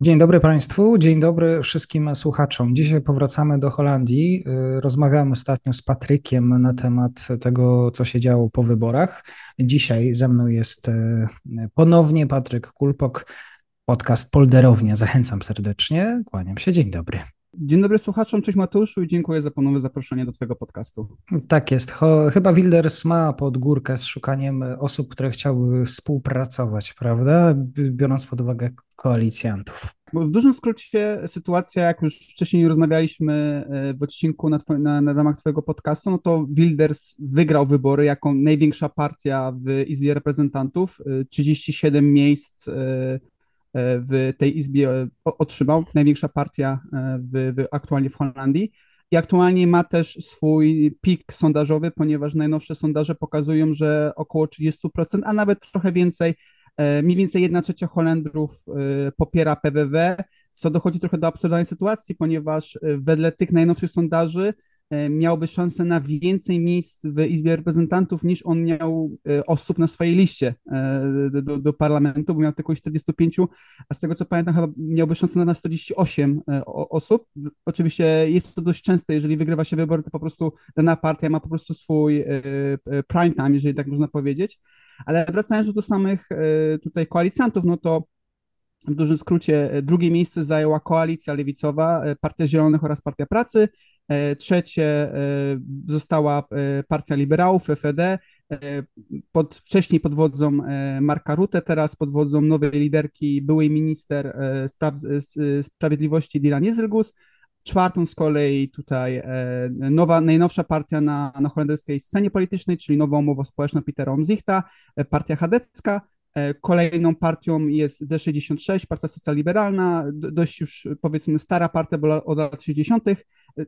Dzień dobry Państwu, dzień dobry wszystkim słuchaczom. Dzisiaj powracamy do Holandii. Y, rozmawiałem ostatnio z Patrykiem na temat tego, co się działo po wyborach. Dzisiaj ze mną jest y, ponownie Patryk Kulpok, podcast Polderownia. Zachęcam serdecznie, kłaniam się, dzień dobry. Dzień dobry słuchaczom, cześć Mateuszu i dziękuję za ponowne zaproszenie do Twojego podcastu. Tak jest. Chyba Wilders ma pod górkę z szukaniem osób, które chciałyby współpracować, prawda? Biorąc pod uwagę koalicjantów. w dużym skrócie sytuacja, jak już wcześniej rozmawialiśmy e, w odcinku na, na, na ramach Twojego podcastu, no to Wilders wygrał wybory jako największa partia w Izbie Reprezentantów. 37 e, miejsc e, w tej izbie e, otrzymał, największa partia e, w, w, aktualnie w Holandii. I aktualnie ma też swój pik sondażowy, ponieważ najnowsze sondaże pokazują, że około 30%, a nawet trochę więcej, e, mniej więcej 1 trzecia Holendrów popiera PWW, co dochodzi trochę do absurdalnej sytuacji, ponieważ wedle tych najnowszych sondaży E, miałby szansę na więcej miejsc w Izbie Reprezentantów niż on miał e, osób na swojej liście e, do, do parlamentu, bo miał tylko 45, a z tego co pamiętam chyba miałby szansę na 48 osób. Oczywiście jest to dość częste, jeżeli wygrywa się wybory, to po prostu dana partia ma po prostu swój prime time, jeżeli tak można powiedzieć. Ale wracając do samych tutaj koalicjantów, no to w dużym skrócie drugie miejsce zajęła koalicja lewicowa, Partia Zielonych oraz Partia Pracy. E, trzecie e, została e, Partia Liberałów, FED, pod, wcześniej pod wodzą Marka Rutte, teraz pod wodzą nowej liderki, byłej minister spraw, sprawiedliwości Dilan Jezelgus. Czwartą z kolei tutaj nowa, najnowsza partia na, na holenderskiej scenie politycznej, czyli Nowa Umowa Społeczna Petera Omzichta, partia chadecka. Kolejną partią jest D66, Partia Socjaliberalna, dość już powiedzmy stara partia, bo od lat 60.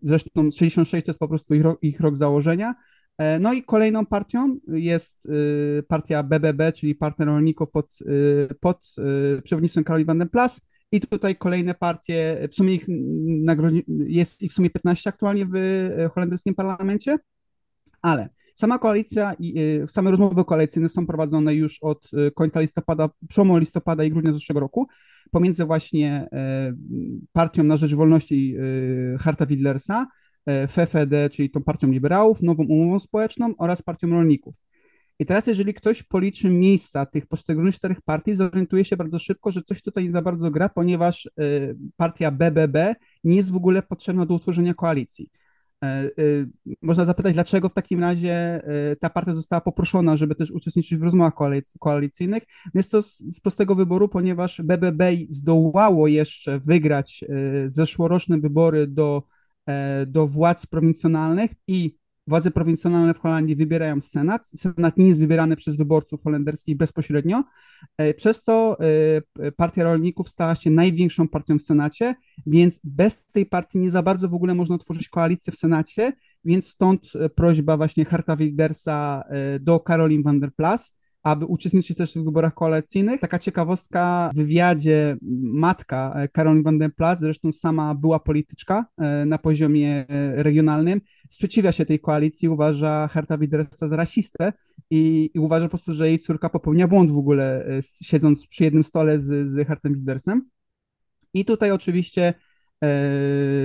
Zresztą 66 to jest po prostu ich rok, ich rok założenia. E, no i kolejną partią jest y, partia BBB, czyli Partia Rolników pod, y, pod y, przewodnictwem Karoli van Plas. I tutaj kolejne partie, w sumie ich jest ich w sumie 15 aktualnie w holenderskim parlamencie, ale sama koalicja i same rozmowy koalicyjne są prowadzone już od końca listopada, przełomu listopada i grudnia zeszłego roku pomiędzy właśnie e, Partią na Rzecz Wolności e, Harta Widlersa, e, FFD, czyli tą partią liberałów, nową umową społeczną oraz partią rolników. I teraz, jeżeli ktoś policzy miejsca tych poszczególnych czterech partii, zorientuje się bardzo szybko, że coś tutaj nie za bardzo gra, ponieważ partia BBB nie jest w ogóle potrzebna do utworzenia koalicji. E, e, można zapytać, dlaczego w takim razie e, ta partia została poproszona, żeby też uczestniczyć w rozmowach koalicyjnych. Jest to z prostego wyboru, ponieważ BBB zdołało jeszcze wygrać zeszłoroczne wybory do, do władz prowincjonalnych i władze prowincjonalne w Holandii wybierają Senat. Senat nie jest wybierany przez wyborców holenderskich bezpośrednio. E, przez to e, Partia Rolników stała się największą partią w Senacie, więc bez tej partii nie za bardzo w ogóle można tworzyć koalicję w Senacie, więc stąd prośba właśnie Harta Wildersa e, do Caroline van der Plas, aby uczestniczyć też w wyborach koalicyjnych. Taka ciekawostka, w wywiadzie matka Karolin van den Plas, zresztą sama była polityczka na poziomie regionalnym, sprzeciwia się tej koalicji, uważa Herta Widersa za rasistę i, i, uważa po prostu, że jej córka popełnia błąd w ogóle, e, siedząc przy jednym stole z, z Hertem Widersem. I tutaj oczywiście e,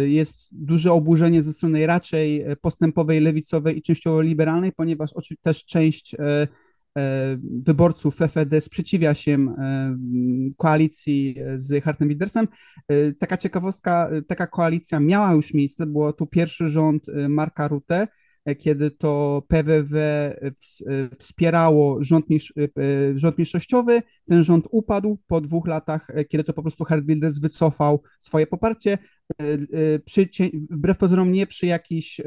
jest duże oburzenie ze strony raczej postępowej, lewicowej i częściowo liberalnej, ponieważ też część e, E, wyborców FFD sprzeciwia się e, koalicji z Hartem Widersem. E, taka ciekawostka, taka koalicja miała już miejsce, było tu pierwszy rząd Marka Rutte, kiedy to PWW wspierało rząd, rząd mniejszościowy, ten rząd upadł po dwóch latach, kiedy to po prostu Herd Wilders wycofał swoje poparcie, przy, wbrew pozorom nie przy jakichś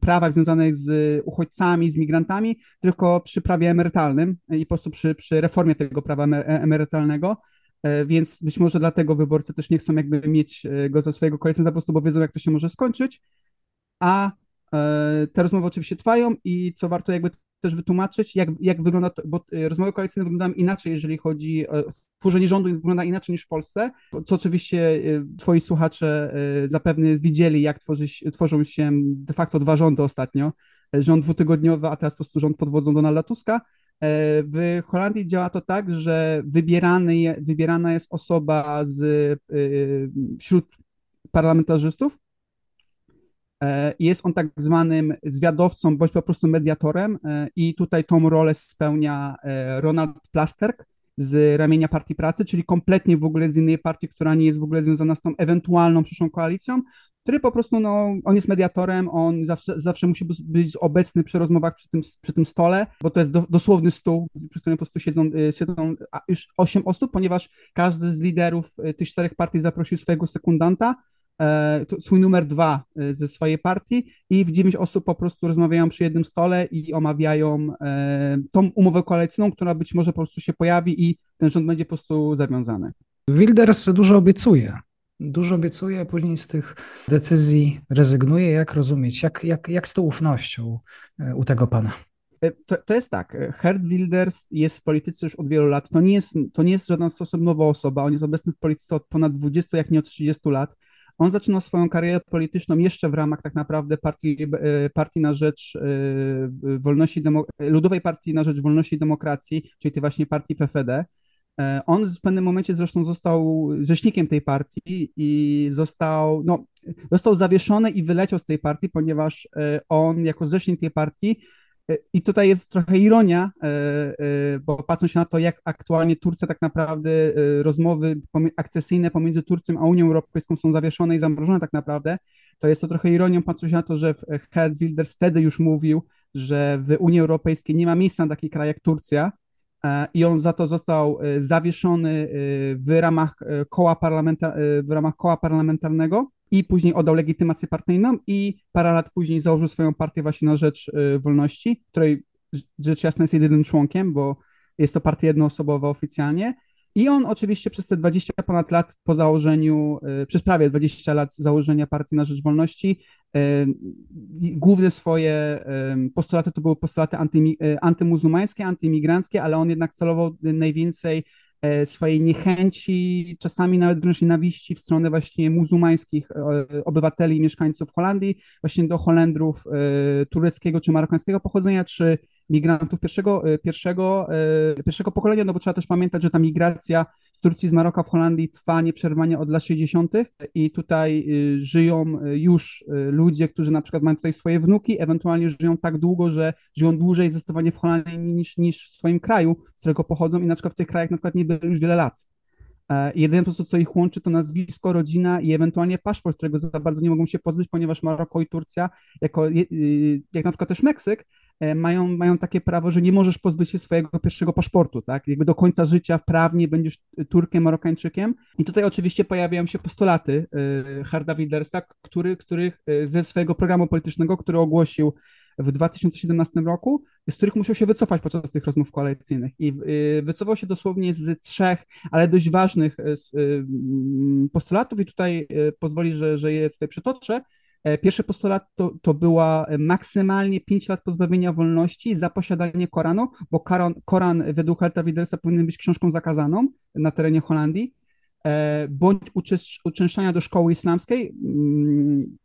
prawach związanych z uchodźcami, z migrantami, tylko przy prawie emerytalnym i po prostu przy, przy reformie tego prawa emerytalnego. E, więc być może dlatego wyborcy też nie chcą jakby mieć e, go za swojego koalicjanta, po prostu bo wiedzą, jak to się może skończyć, a e, te rozmowy oczywiście trwają i co warto jakby też wytłumaczyć, jak, jak wygląda to, bo rozmowy koalicyjne wyglądają inaczej, jeżeli chodzi o tworzenie rządu, wygląda inaczej niż w Polsce, co oczywiście twoi słuchacze zapewne widzieli, jak tworzy, tworzą się de facto dwa rządy ostatnio, rząd dwutygodniowy, a teraz po prostu rząd pod wodzą Donalda Tuska, E, w Holandii działa to tak, że wybierany, wybierana jest osoba z, e, wśród parlamentarzystów. E, jest on tak zwanym zwiadowcą bądź po prostu mediatorem i tutaj tą rolę spełnia Ronald Plasterk z ramienia Partii Pracy, czyli kompletnie w ogóle z innej partii, która nie jest w ogóle związana z tą ewentualną przyszłą koalicją, który po prostu, no, on jest mediatorem, on zawsze, zawsze musi być obecny przy rozmowach przy tym, przy tym stole, bo to jest do, dosłowny stół, przy którym po prostu siedzą, siedzą już osiem osób, ponieważ każdy z liderów tych czterech partii zaprosił swojego sekundanta, e, swój numer dwa y, ze swojej partii i w dziewięć osób po prostu rozmawiają przy jednym stole i omawiają e, tą umowę koalicyjną, która być może po prostu się pojawi i ten rząd będzie po prostu zawiązany. Wilders dużo obiecuje dużo obiecuje, a później z tych decyzji rezygnuje. Jak rozumieć? Jak, jak, jak z tą ufnością e, u tego pana? E, to, to, jest tak, e, Herd Wilders jest w polityce już od wielu lat. To nie jest, to nie jest żaden sposób nowa osoba. On jest obecny w polityce od ponad 20, jak nie od 30 lat. On zaczynał swoją karierę polityczną jeszcze w ramach tak naprawdę partii, partii na rzecz wolności, Ludowej Partii na rzecz Wolności i Demokracji, czyli tej właśnie partii PFD. E, on w pewnym momencie zresztą został rzecznikiem tej partii i został, no, został zawieszony i wyleciał z tej partii, ponieważ e, on jako rzecznik tej partii i tutaj jest trochę ironia, bo patrząc na to, jak aktualnie Turcja tak naprawdę, rozmowy akcesyjne pomiędzy Turcją a Unią Europejską są zawieszone i zamrożone tak naprawdę, to jest to trochę ironią, patrząc na to, że Gerd Wilders wtedy już mówił, że w Unii Europejskiej nie ma miejsca na taki kraj jak Turcja, E, i on za to został e, zawieszony e, w ramach koła, parlamenta, w ramach koła parlamentarnego i później oddał legitymację partyjną i parę lat później założył swoją partię właśnie na rzecz wolności, której rzecz jasna jest jedynym członkiem, bo jest to partia jednoosobowa oficjalnie. I on oczywiście przez te 20 ponad lat po założeniu, e, przez prawie 20 lat założenia Partii na Rzecz Wolności, e, główne swoje postulaty to były postulaty anty, antymuzułmańskie, antyimigranckie, ale on jednak celował najwięcej swojej niechęci, czasami nawet wręcz nienawiści w stronę właśnie muzułmańskich obywateli, mieszkańców Holandii, właśnie do Holendrów tureckiego czy marokańskiego pochodzenia, czy migrantów pierwszego, e, pierwszego, e, pierwszego pokolenia, no bo trzeba też pamiętać, że ta migracja z Turcji, z Maroka w Holandii trwa nieprzerwanie od lat 60. i tutaj y, żyją y, już y, ludzie, którzy na przykład mają tutaj swoje wnuki, ewentualnie żyją tak długo, że żyją dłużej zdecydowanie w Holandii niż, niż w swoim kraju, z którego pochodzą i na przykład w tych krajach na przykład nie byli już wiele lat. E, jedyne po prostu, co ich łączy, to nazwisko, rodzina i ewentualnie paszport, którego za bardzo nie mogą się pozbyć, ponieważ Maroko i Turcja, jako, jak na przykład też Meksyk, mają, mają takie prawo, że nie możesz pozbyć się swojego pierwszego paszportu, tak? Jakby do końca życia prawnie będziesz Turkiem, Marokańczykiem. I tutaj oczywiście pojawiają się postulaty e, Harda Wildersa, który, który e, ze swojego programu politycznego, który ogłosił w 2017 roku, z których musiał się wycofać podczas tych rozmów koalicyjnych. I wycofał się dosłownie z trzech, ale dość ważnych postulatów, i tutaj pozwoli, że, że je tutaj przytoczę. E, pierwszy postulat to, to była maksymalnie 5 lat pozbawienia wolności za posiadanie Koranu, bo Koran, Koran według Helta Widersa powinien być książką zakazaną na terenie Holandii, e, bądź uczęszczania do szkoły islamskiej. Mm,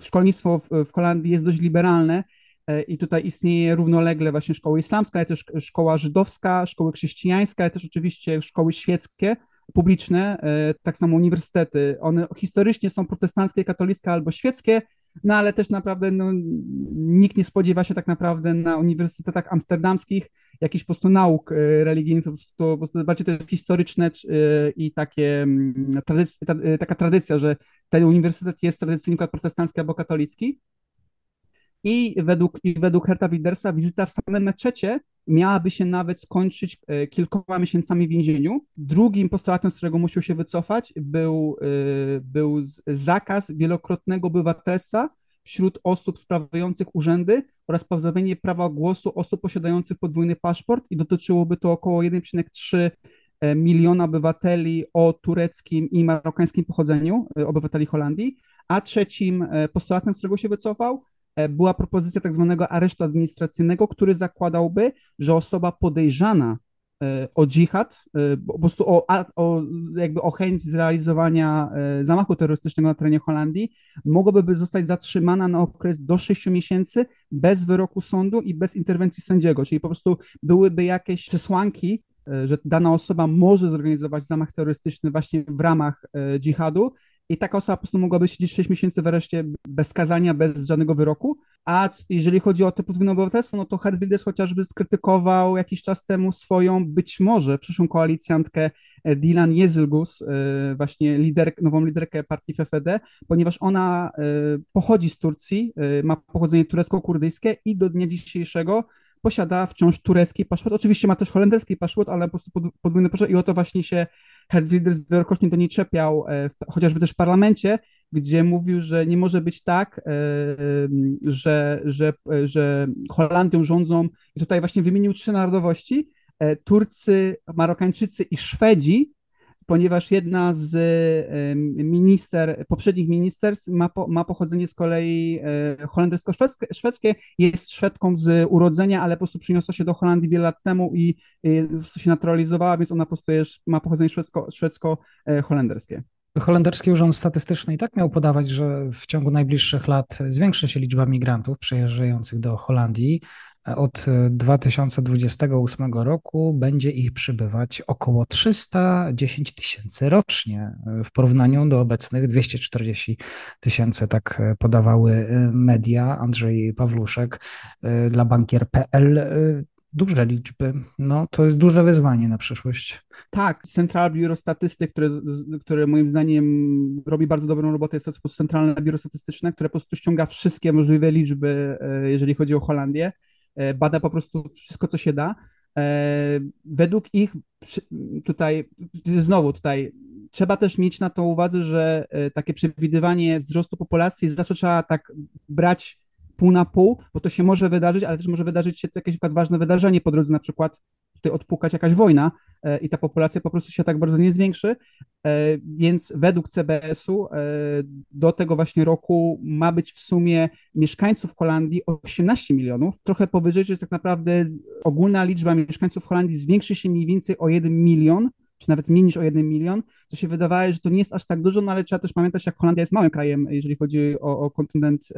szkolnictwo w, w Holandii jest dość liberalne, e, i tutaj istnieje równolegle właśnie szkoła islamska, ale też szkoła żydowska, szkoły chrześcijańskie, ale też oczywiście szkoły świeckie, publiczne, e, tak samo uniwersytety, one historycznie są protestanckie, katolickie albo świeckie, no ale też naprawdę no, nikt nie spodziewa się tak naprawdę na uniwersytetach amsterdamskich jakichś po prostu nauk e, religijnych, to, po prostu bardziej to jest historyczne e, i takie mm, tradyc, taka tradycja, że ten uniwersytet jest tradycyjnie protestancki albo katolicki. I według, i według Herta Wildersa wizyta w samym meczecie miałaby się nawet skończyć e, kilkoma miesiącami w więzieniu. Drugim postulatem, z którego musiał się wycofać, był, e, był zakaz wielokrotnego obywatelstwa wśród osób sprawujących urzędy oraz pozbawienie prawa głosu osób posiadających podwójny paszport i dotyczyłoby to około 1,3 e, miliona obywateli o tureckim i marokańskim pochodzeniu, obywateli Holandii, a trzecim postulatem, z którego się wycofał, była propozycja tak zwanego aresztu administracyjnego, który zakładałby, że osoba podejrzana e, o dżihad, e, po prostu o, o, jakby o chęć zrealizowania zamachu terrorystycznego na terenie Holandii, mogłaby zostać zatrzymana na okres do 6 miesięcy bez wyroku sądu i bez interwencji sędziego, czyli po prostu byłyby jakieś przesłanki, że dana osoba może zorganizować zamach terrorystyczny właśnie w ramach dżihadu i taka osoba po prostu mogłaby siedzieć 6 miesięcy w areszcie bez skazania, bez żadnego wyroku. A jeżeli chodzi o te podwójne obywatelstwo, no to Herd Wilders chociażby skrytykował jakiś czas temu swoją, być może przyszłą koalicjantkę e, Dilan Jezylgus, e, właśnie lider, nową liderkę partii FFD, ponieważ ona e, pochodzi z Turcji, ma pochodzenie turecko-kurdyjskie i do dnia dzisiejszego posiada wciąż turecki paszport. Oczywiście ma też holenderski paszport, ale po prostu podwójny paszport. I o to właśnie się Herr wielokrotnie do niej czepiał, e, chociażby też w parlamencie, gdzie mówił, że nie może być tak, e, że, że, że Holandią rządzą, i tutaj właśnie wymienił trzy narodowości, e, Turcy, Marokańczycy i Szwedzi, ponieważ jedna z minister, poprzednich ministerstw ma, po, ma pochodzenie z kolei e, holendersko-szwedzkie, jest Szwedką z urodzenia, ale po prostu przyniosła się do Holandii wiele lat temu i się naturalizowała, więc ona po prostu jest, ma pochodzenie szwedzko-holenderskie. Holenderski Urząd Statystyczny i tak miał podawać, że w ciągu najbliższych lat zwiększy się liczba migrantów przyjeżdżających do Holandii. Od 2028 roku będzie ich przybywać około 310 tysięcy rocznie w porównaniu do obecnych 240 tysięcy, tak podawały media. Andrzej Pawluszek dla bankier.pl duże liczby. No, to jest duże wyzwanie na przyszłość. Tak, Central Bureau Statystyk, które, które moim zdaniem robi bardzo dobrą robotę, jest to Centralne Biuro Statystyczne, które po prostu ściąga wszystkie możliwe liczby, e, jeżeli chodzi o Holandię, e, bada po prostu wszystko, co się da. E, według ich tutaj, znowu tutaj, trzeba też mieć na to uwadze, że takie przewidywanie wzrostu populacji zawsze trzeba tak brać pół na pół, bo to się może wydarzyć, ale też może wydarzyć się jakieś ważne wydarzenie po drodze, na przykład odpukać jakaś wojna e, i ta populacja po prostu się tak bardzo nie zwiększy, e, więc według CBS-u e, do tego właśnie roku ma być w sumie mieszkańców Holandii 18 milionów, trochę powyżej, że tak naprawdę ogólna liczba mieszkańców Holandii zwiększy się mniej więcej o 1 milion, czy nawet mniej niż o 1 milion, co się wydawało, że to nie jest aż tak dużo, no ale trzeba też pamiętać, jak Holandia jest małym krajem, jeżeli chodzi o, o kontynent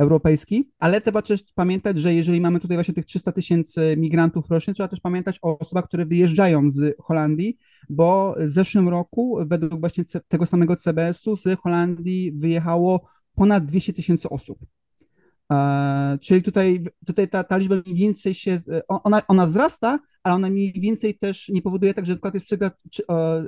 europejski, ale trzeba też pamiętać, że jeżeli mamy tutaj właśnie tych 300 tysięcy migrantów rocznie, trzeba też pamiętać o osobach, które wyjeżdżają z Holandii, bo w zeszłym roku według właśnie tego samego CBS-u z Holandii wyjechało ponad 200 tysięcy osób. E, czyli tutaj, tutaj ta, ta liczba mniej więcej się, ona, ona wzrasta, ale ona mniej więcej też nie powoduje tak, że na przykład jest przykład,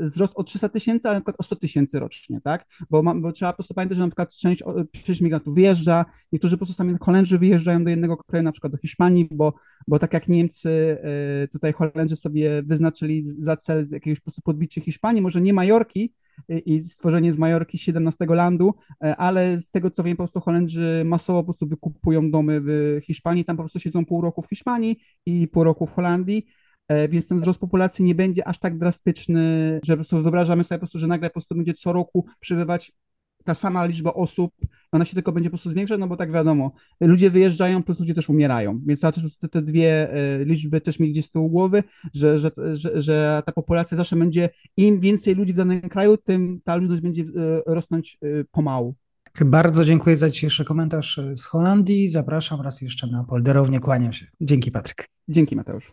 wzrost o 300 tysięcy, ale na przykład o 100 tysięcy rocznie, tak? Bo, ma, bo trzeba po prostu pamiętać, że na przykład część, część migrantów wyjeżdża, niektórzy po prostu sami Holendrzy wyjeżdżają do jednego kraju, na przykład do Hiszpanii, bo, bo tak jak Niemcy, e, tutaj Holendrzy sobie wyznaczyli za cel jakiegoś po prostu podbicie Hiszpanii, może nie Majorki, i stworzenie z Majorki 17 landu, e, ale z tego co wiem, po prostu Holendrzy masowo po prostu wykupują domy w Hiszpanii, tam po prostu siedzą pół roku w Hiszpanii i pół roku w Holandii, e, więc ten wzrost populacji nie będzie aż tak drastyczny, że po prostu wyobrażamy sobie po prostu, że nagle po prostu będzie co roku przybywać ta sama liczba osób, ona się tylko będzie po prostu zwiększać, no bo tak wiadomo, ludzie wyjeżdżają, plus ludzie też umierają, więc te, te dwie e, liczby też mieć gdzieś z tyłu głowy, że, że, że, że ta populacja zawsze będzie, im więcej ludzi w danym kraju, tym ta ludność będzie e, rosnąć e, pomału. Bardzo dziękuję za dzisiejszy komentarz z Holandii. Zapraszam raz jeszcze na polderownię. Kłaniam się. Dzięki, Patryk. Dzięki, Mateusz.